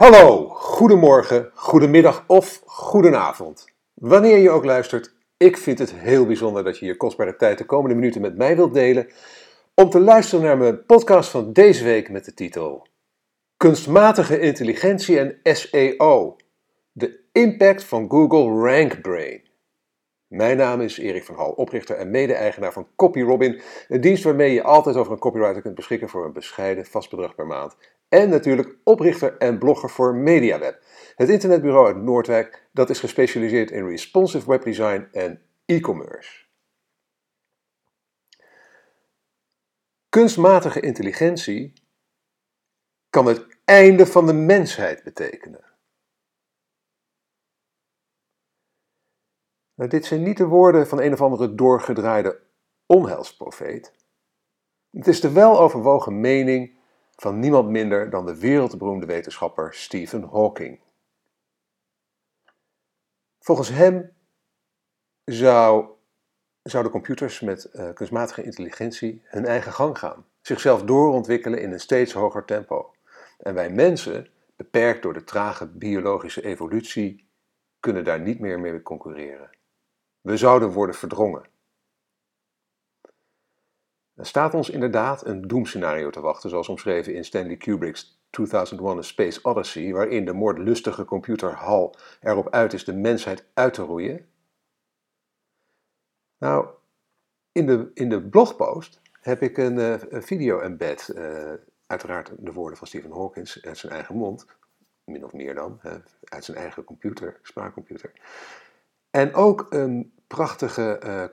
Hallo, goedemorgen, goedemiddag of goedenavond. Wanneer je ook luistert, ik vind het heel bijzonder dat je je kostbare tijd de komende minuten met mij wilt delen om te luisteren naar mijn podcast van deze week met de titel Kunstmatige intelligentie en SEO. De impact van Google RankBrain. Mijn naam is Erik van Hal, oprichter en mede-eigenaar van CopyRobin, een dienst waarmee je altijd over een copywriter kunt beschikken voor een bescheiden vast bedrag per maand. En natuurlijk oprichter en blogger voor MediaWeb, het internetbureau uit Noordwijk dat is gespecialiseerd in responsive webdesign en e-commerce. Kunstmatige intelligentie kan het einde van de mensheid betekenen. Nou, dit zijn niet de woorden van een of andere doorgedraaide onheilsprofeet. Het is de weloverwogen mening van niemand minder dan de wereldberoemde wetenschapper Stephen Hawking. Volgens hem zou, zouden computers met uh, kunstmatige intelligentie hun eigen gang gaan, zichzelf doorontwikkelen in een steeds hoger tempo. En wij mensen, beperkt door de trage biologische evolutie, kunnen daar niet meer mee concurreren. We zouden worden verdrongen. Er staat ons inderdaad een doemscenario te wachten, zoals omschreven in Stanley Kubrick's 2001 A Space Odyssey, waarin de moordlustige computer HAL erop uit is de mensheid uit te roeien. Nou, in de, in de blogpost heb ik een, uh, video embed, uh, uiteraard de woorden van Stephen Hawkins uit zijn eigen mond, min of meer dan, uit zijn eigen computer, spraakcomputer. En ook een prachtige uh,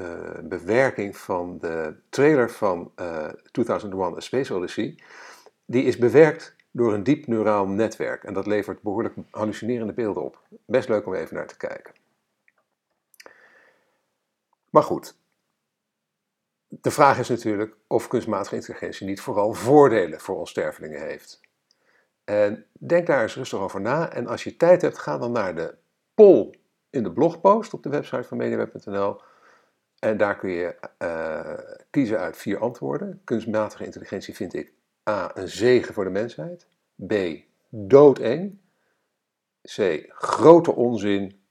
uh, bewerking van de trailer van uh, 2001 A Space Odyssey. Die is bewerkt door een diep neuraal netwerk. En dat levert behoorlijk hallucinerende beelden op. Best leuk om even naar te kijken. Maar goed. De vraag is natuurlijk of kunstmatige intelligentie niet vooral voordelen voor ons stervelingen heeft. En denk daar eens rustig over na. En als je tijd hebt, ga dan naar de poll in de blogpost op de website van mediaweb.nl. En daar kun je uh, kiezen uit vier antwoorden. Kunstmatige intelligentie vind ik A. een zegen voor de mensheid. B. doodeng. C. grote onzin.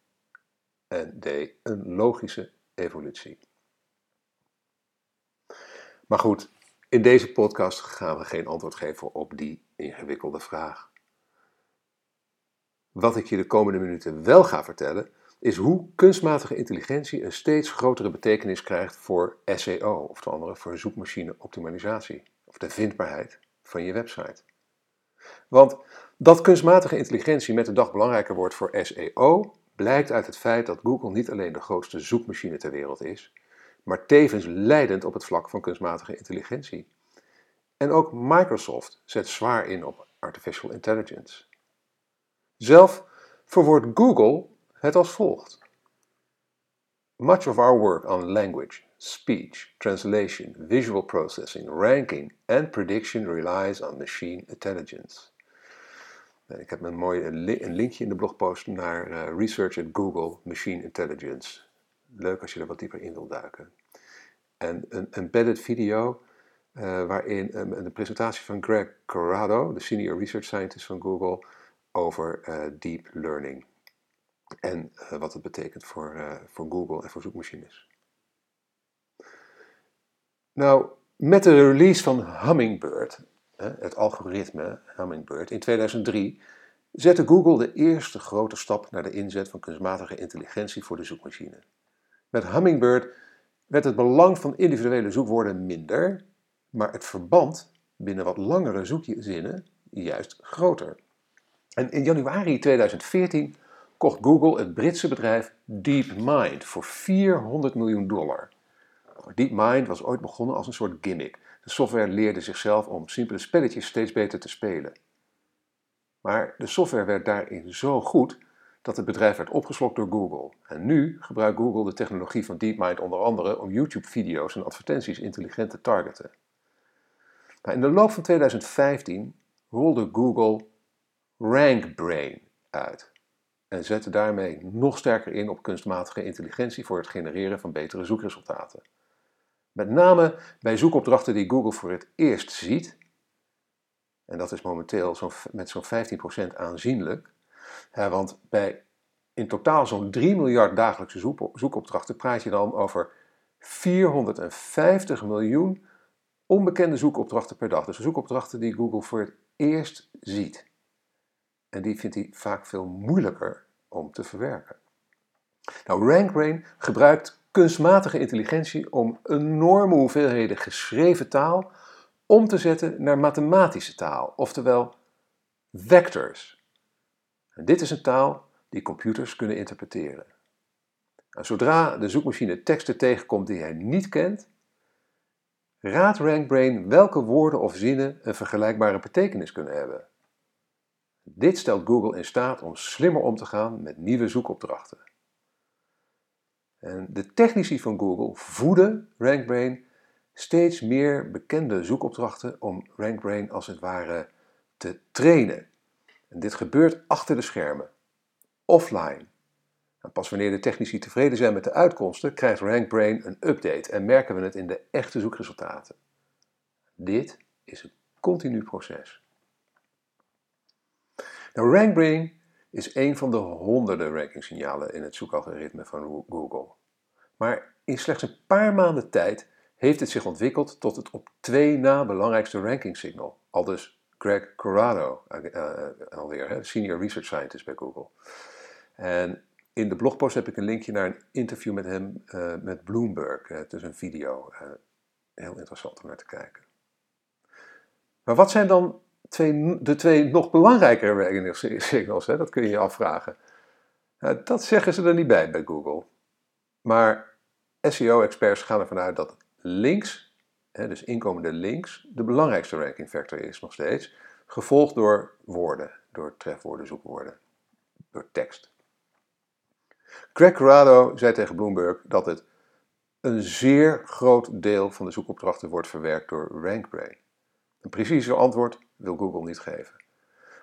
En D. een logische evolutie. Maar goed, in deze podcast gaan we geen antwoord geven op die ingewikkelde vraag. Wat ik je de komende minuten wel ga vertellen, is hoe kunstmatige intelligentie een steeds grotere betekenis krijgt voor SEO, oftewel voor zoekmachine optimalisatie, of de vindbaarheid van je website. Want dat kunstmatige intelligentie met de dag belangrijker wordt voor SEO, blijkt uit het feit dat Google niet alleen de grootste zoekmachine ter wereld is, maar tevens leidend op het vlak van kunstmatige intelligentie. En ook Microsoft zet zwaar in op artificial intelligence. Zelf verwoordt Google het als volgt. Much of our work on language, speech, translation, visual processing, ranking and prediction relies on machine intelligence. Ik heb een mooi een linkje in de blogpost naar uh, Research at Google Machine Intelligence. Leuk als je er wat dieper in wilt duiken. En een embedded video uh, waarin um, een presentatie van Greg Corrado, de senior research scientist van Google, over deep learning en uh, wat het betekent voor, uh, voor Google en voor zoekmachines. Nou, met de release van Hummingbird, het algoritme Hummingbird, in 2003 zette Google de eerste grote stap naar de inzet van kunstmatige intelligentie voor de zoekmachine. Met Hummingbird werd het belang van individuele zoekwoorden minder, maar het verband binnen wat langere zoekzinnen juist groter. En in januari 2014 kocht Google het Britse bedrijf DeepMind voor 400 miljoen dollar. DeepMind was ooit begonnen als een soort gimmick. De software leerde zichzelf om simpele spelletjes steeds beter te spelen. Maar de software werd daarin zo goed dat het bedrijf werd opgeslokt door Google. En nu gebruikt Google de technologie van DeepMind onder andere om YouTube-video's en advertenties intelligent te targeten. Maar in de loop van 2015 rolde Google RankBrain uit en zetten daarmee nog sterker in op kunstmatige intelligentie voor het genereren van betere zoekresultaten. Met name bij zoekopdrachten die Google voor het eerst ziet En dat is momenteel zo met zo'n 15% aanzienlijk. want bij in totaal zo'n 3 miljard dagelijkse zoekopdrachten praat je dan over 450 miljoen onbekende zoekopdrachten per dag. Dus zoekopdrachten die Google voor het eerst ziet. En die vindt hij vaak veel moeilijker om te verwerken. Nou, RankBrain gebruikt kunstmatige intelligentie om enorme hoeveelheden geschreven taal om te zetten naar mathematische taal, oftewel vectors. En dit is een taal die computers kunnen interpreteren. Nou, zodra de zoekmachine teksten tegenkomt die hij niet kent, raadt RankBrain welke woorden of zinnen een vergelijkbare betekenis kunnen hebben. Dit stelt Google in staat om slimmer om te gaan met nieuwe zoekopdrachten. En de technici van Google voeden RankBrain steeds meer bekende zoekopdrachten om RankBrain als het ware te trainen. En dit gebeurt achter de schermen, offline. En pas wanneer de technici tevreden zijn met de uitkomsten, krijgt RankBrain een update en merken we het in de echte zoekresultaten. Dit is een continu proces. Nou, RankBrain is een van de honderden rankingsignalen in het zoekalgoritme van Google. Maar in slechts een paar maanden tijd heeft het zich ontwikkeld tot het op twee na belangrijkste rankingsignal. Al dus Greg Corrado, uh, alweer, senior research scientist bij Google. En in de blogpost heb ik een linkje naar een interview met hem uh, met Bloomberg. het is een video. heel interessant om naar te kijken. Maar wat zijn dan twee, de twee nog belangrijkere ranking signals? Hè? Dat kun je je afvragen. dat zeggen ze er niet bij bij Google. Maar SEO-experts gaan ervan uit dat links, hè, dus inkomende links, de belangrijkste ranking factor is nog steeds, gevolgd door woorden, door trefwoorden, zoekwoorden, door tekst. Greg Corrado zei tegen Bloomberg dat het een zeer groot deel van de zoekopdrachten wordt verwerkt door RankBrain. Een preciezer antwoord wil Google niet geven.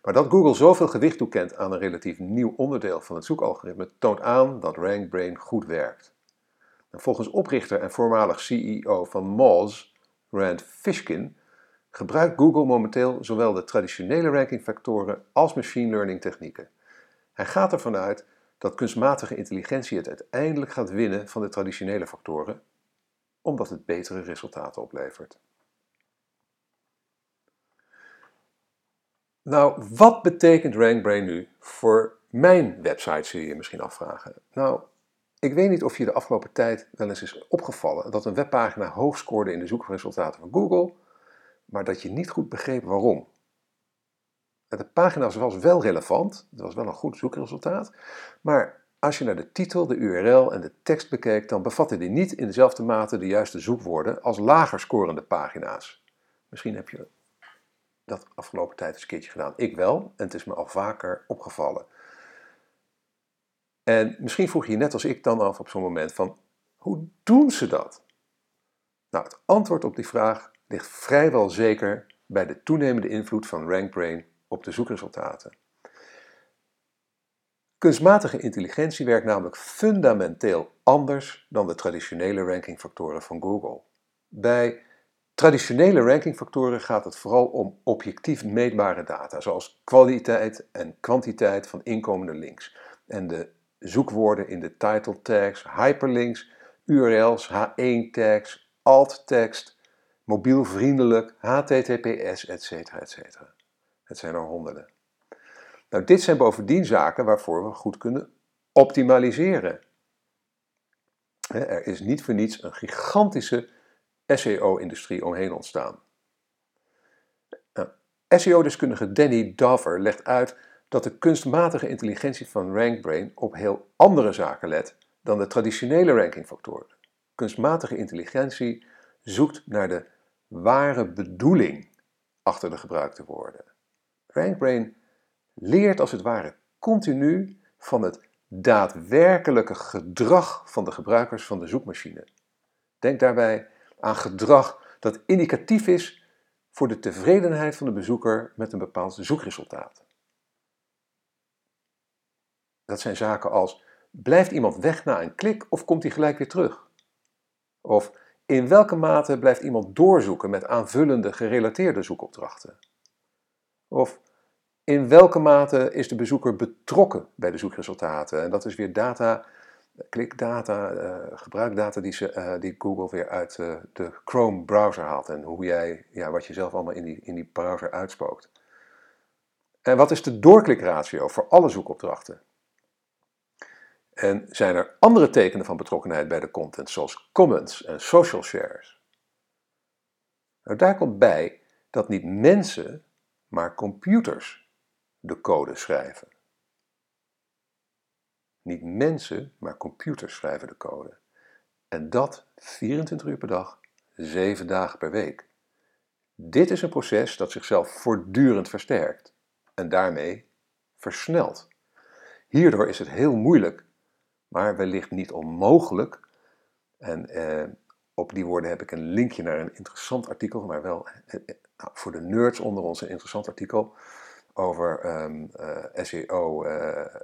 Maar dat Google zoveel gewicht toekent aan een relatief nieuw onderdeel van het zoekalgoritme toont aan dat RankBrain goed werkt. Volgens oprichter en voormalig CEO van Moz, Rand Fishkin, gebruikt Google momenteel zowel de traditionele rankingfactoren als machine learning technieken. Hij gaat ervan uit dat kunstmatige intelligentie het uiteindelijk gaat winnen van de traditionele factoren, omdat het betere resultaten oplevert. Nou, wat betekent RankBrain nu voor mijn website, zul je je misschien afvragen? Nou, ik weet niet of je de afgelopen tijd wel eens is opgevallen dat een webpagina hoog scoorde in de zoekresultaten van Google, maar dat je niet goed begreep waarom. De pagina was wel relevant, het was wel een goed zoekresultaat, maar als je naar de titel, de URL en de tekst bekeek, dan bevatte die niet in dezelfde mate de juiste zoekwoorden als lager scorende pagina's. Misschien heb je dat afgelopen tijd eens een keertje gedaan. Ik wel, en het is me al vaker opgevallen. En misschien vroeg je net als ik dan af op zo'n moment van, hoe doen ze dat? Nou, het antwoord op die vraag ligt vrijwel zeker bij de toenemende invloed van RankBrain op de zoekresultaten. Kunstmatige intelligentie werkt namelijk fundamenteel anders dan de traditionele rankingfactoren van Google. Bij traditionele rankingfactoren gaat het vooral om objectief meetbare data, zoals kwaliteit en kwantiteit van inkomende links en de zoekwoorden in de title tags, hyperlinks, URL's, H1 tags, alt tekst, mobielvriendelijk, HTTPS, etc. etc. Het zijn er honderden. Nou, dit zijn bovendien zaken waarvoor we goed kunnen optimaliseren. Er is niet voor niets een gigantische SEO-industrie omheen ontstaan. Nou, SEO-deskundige Danny Dover legt uit dat de kunstmatige intelligentie van RankBrain op heel andere zaken let dan de traditionele rankingfactoren. Kunstmatige intelligentie zoekt naar de ware bedoeling achter de gebruikte woorden. RankBrain leert als het ware continu van het daadwerkelijke gedrag van de gebruikers van de zoekmachine. Denk daarbij aan gedrag dat indicatief is voor de tevredenheid van de bezoeker met een bepaald zoekresultaat. Dat zijn zaken als: blijft iemand weg na een klik of komt hij gelijk weer terug? Of in welke mate blijft iemand doorzoeken met aanvullende gerelateerde zoekopdrachten? Of in welke mate is de bezoeker betrokken bij de zoekresultaten? En dat is weer data, klikdata, uh, gebruikdata die, ze, uh, die Google weer uit uh, de Chrome browser haalt. En hoe jij, ja, wat je zelf allemaal in die, in die browser uitspookt. En wat is de doorklikratio voor alle zoekopdrachten? En zijn er andere tekenen van betrokkenheid bij de content, zoals comments en social shares? Nou, daar komt bij dat niet mensen, maar computers de code schrijven. Niet mensen, maar computers schrijven de code. En dat 24 uur per dag, 7 dagen per week. Dit is een proces dat zichzelf voortdurend versterkt en daarmee versnelt. Hierdoor is het heel moeilijk, maar wellicht niet onmogelijk. En eh, op die woorden heb ik een linkje naar een interessant artikel, maar wel eh, eh nou, voor de nerds onder ons een interessant artikel over SEO. Uh, ja,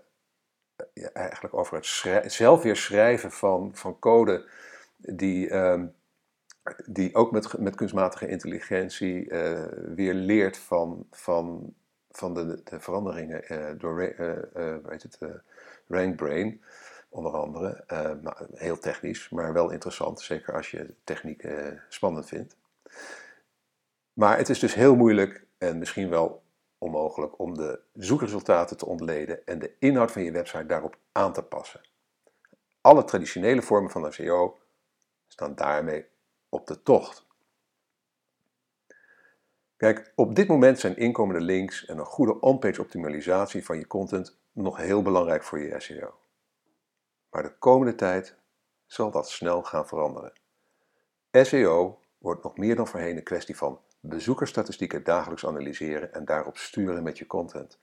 eigenlijk over het zelf weer schrijven van, van code die, um, die ook met, met kunstmatige intelligentie uh, weer leert van, van van de, de veranderingen uh, door weet het, RankBrain, onder andere. Nou, heel technisch, maar wel interessant, zeker als je techniek spannend vindt. Maar het is dus heel moeilijk en misschien wel onmogelijk om de zoekresultaten te ontleden en de inhoud van je website daarop aan te passen. Alle traditionele vormen van SEO staan daarmee op de tocht. Kijk, op dit moment zijn inkomende links en een goede on-page optimalisatie van je content nog heel belangrijk voor je SEO. Maar de komende tijd zal dat snel gaan veranderen. SEO wordt nog meer dan voorheen een kwestie van bezoekersstatistieken dagelijks analyseren en daarop sturen met je content.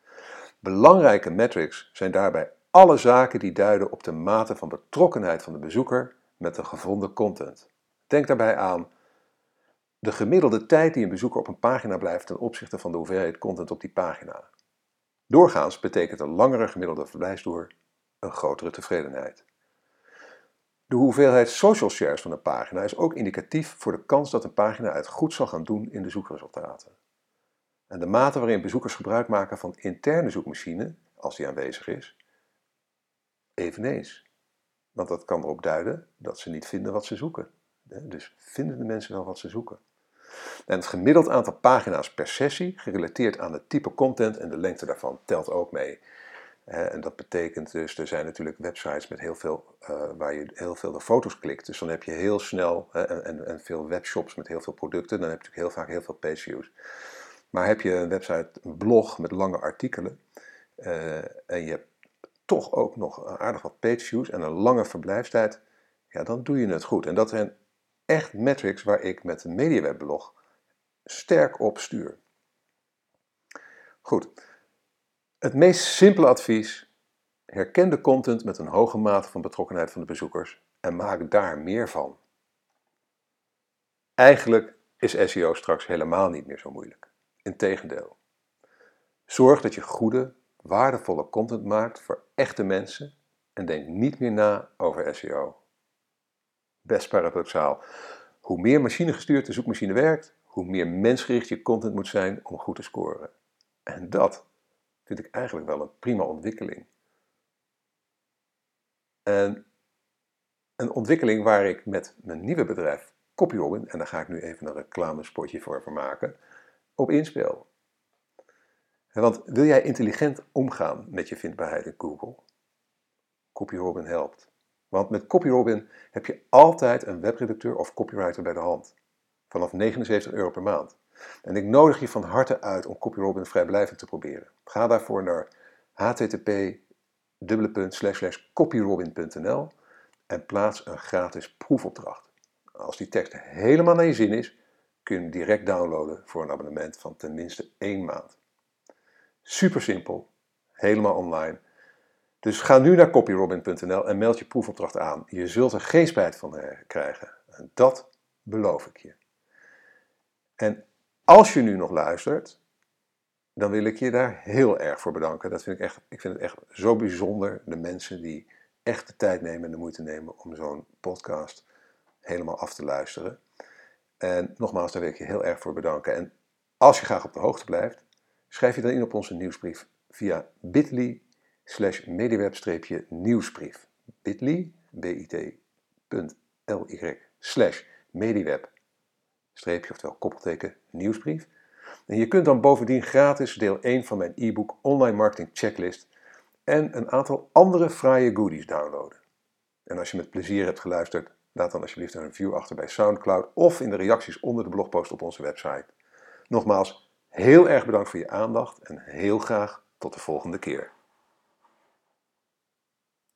Belangrijke metrics zijn daarbij alle zaken die duiden op de mate van betrokkenheid van de bezoeker met de gevonden content. Denk daarbij aan de gemiddelde tijd die een bezoeker op een pagina blijft ten opzichte van de hoeveelheid content op die pagina. Doorgaans betekent een langere gemiddelde verblijfsduur een grotere tevredenheid. De hoeveelheid social shares van een pagina is ook indicatief voor de kans dat een pagina het goed zal gaan doen in de zoekresultaten. En de mate waarin bezoekers gebruik maken van interne zoekmachine, als die aanwezig is, eveneens. Want dat kan erop duiden dat ze niet vinden wat ze zoeken. Dus vinden de mensen wel wat ze zoeken? En het gemiddeld aantal pagina's per sessie, gerelateerd aan het type content en de lengte daarvan, telt ook mee. En dat betekent dus, er zijn natuurlijk websites met heel veel, uh, waar je heel veel de foto's klikt. Dus dan heb je heel snel, en, en, veel webshops met heel veel producten, dan heb je natuurlijk heel vaak heel veel page views. Maar heb je een website, een blog met lange artikelen, uh, en je hebt toch ook nog aardig wat page views en een lange verblijfstijd, ja, dan doe je het goed. En dat zijn echt metrics waar ik met een MediaWeb-blog sterk op stuur. Goed. Het meest simpele advies: herken de content met een hoge mate van betrokkenheid van de bezoekers en maak daar meer van. Eigenlijk is SEO straks helemaal niet meer zo moeilijk. Integendeel. Zorg dat je goede, waardevolle content maakt voor echte mensen en denk niet meer na over SEO best paradoxaal. Hoe meer machinegestuurd de zoekmachine werkt, hoe meer mensgericht je content moet zijn om goed te scoren. En dat vind ik eigenlijk wel een prima ontwikkeling. En een ontwikkeling waar ik met mijn nieuwe bedrijf CopyRobin, en daar ga ik nu even een reclamespotje voor, maken, op inspel. Want wil jij intelligent omgaan met je vindbaarheid in Google? CopyRobin helpt. Want met CopyRobin heb je altijd een webredacteur of copywriter bij de hand. Vanaf 79 euro per maand. En ik nodig je van harte uit om CopyRobin vrijblijvend te proberen. Ga daarvoor naar http://copyrobin.nl en plaats een gratis proefopdracht. Als die tekst helemaal naar je zin is, kun je hem direct downloaden voor een abonnement van tenminste één maand. Super simpel, helemaal online dus ga nu naar copyrobin.nl en meld je proefopdracht aan. Je zult er geen spijt van eh, krijgen. En dat beloof ik je. En als je nu nog luistert, dan wil ik je daar heel erg voor bedanken. Dat vind ik, echt, ik vind het echt zo bijzonder, de mensen die echt de tijd nemen en de moeite nemen om zo'n podcast helemaal af te luisteren. En nogmaals, daar wil ik je heel erg voor bedanken. En als je graag op de hoogte blijft, Schrijf je dan in op onze nieuwsbrief via bit.ly slash mediweb-nieuwsbrief. bit.ly, bit.ly slash mediweb streepje, oftewel koppelteken, nieuwsbrief. En je kunt dan bovendien gratis deel 1 van mijn e-book Online Marketing Checklist en een aantal andere fraaie goodies downloaden. En als je met plezier hebt geluisterd, laat dan alsjeblieft een review achter bij SoundCloud of in de reacties onder de blogpost op onze website. Nogmaals, heel erg bedankt voor je aandacht en heel graag tot de volgende keer.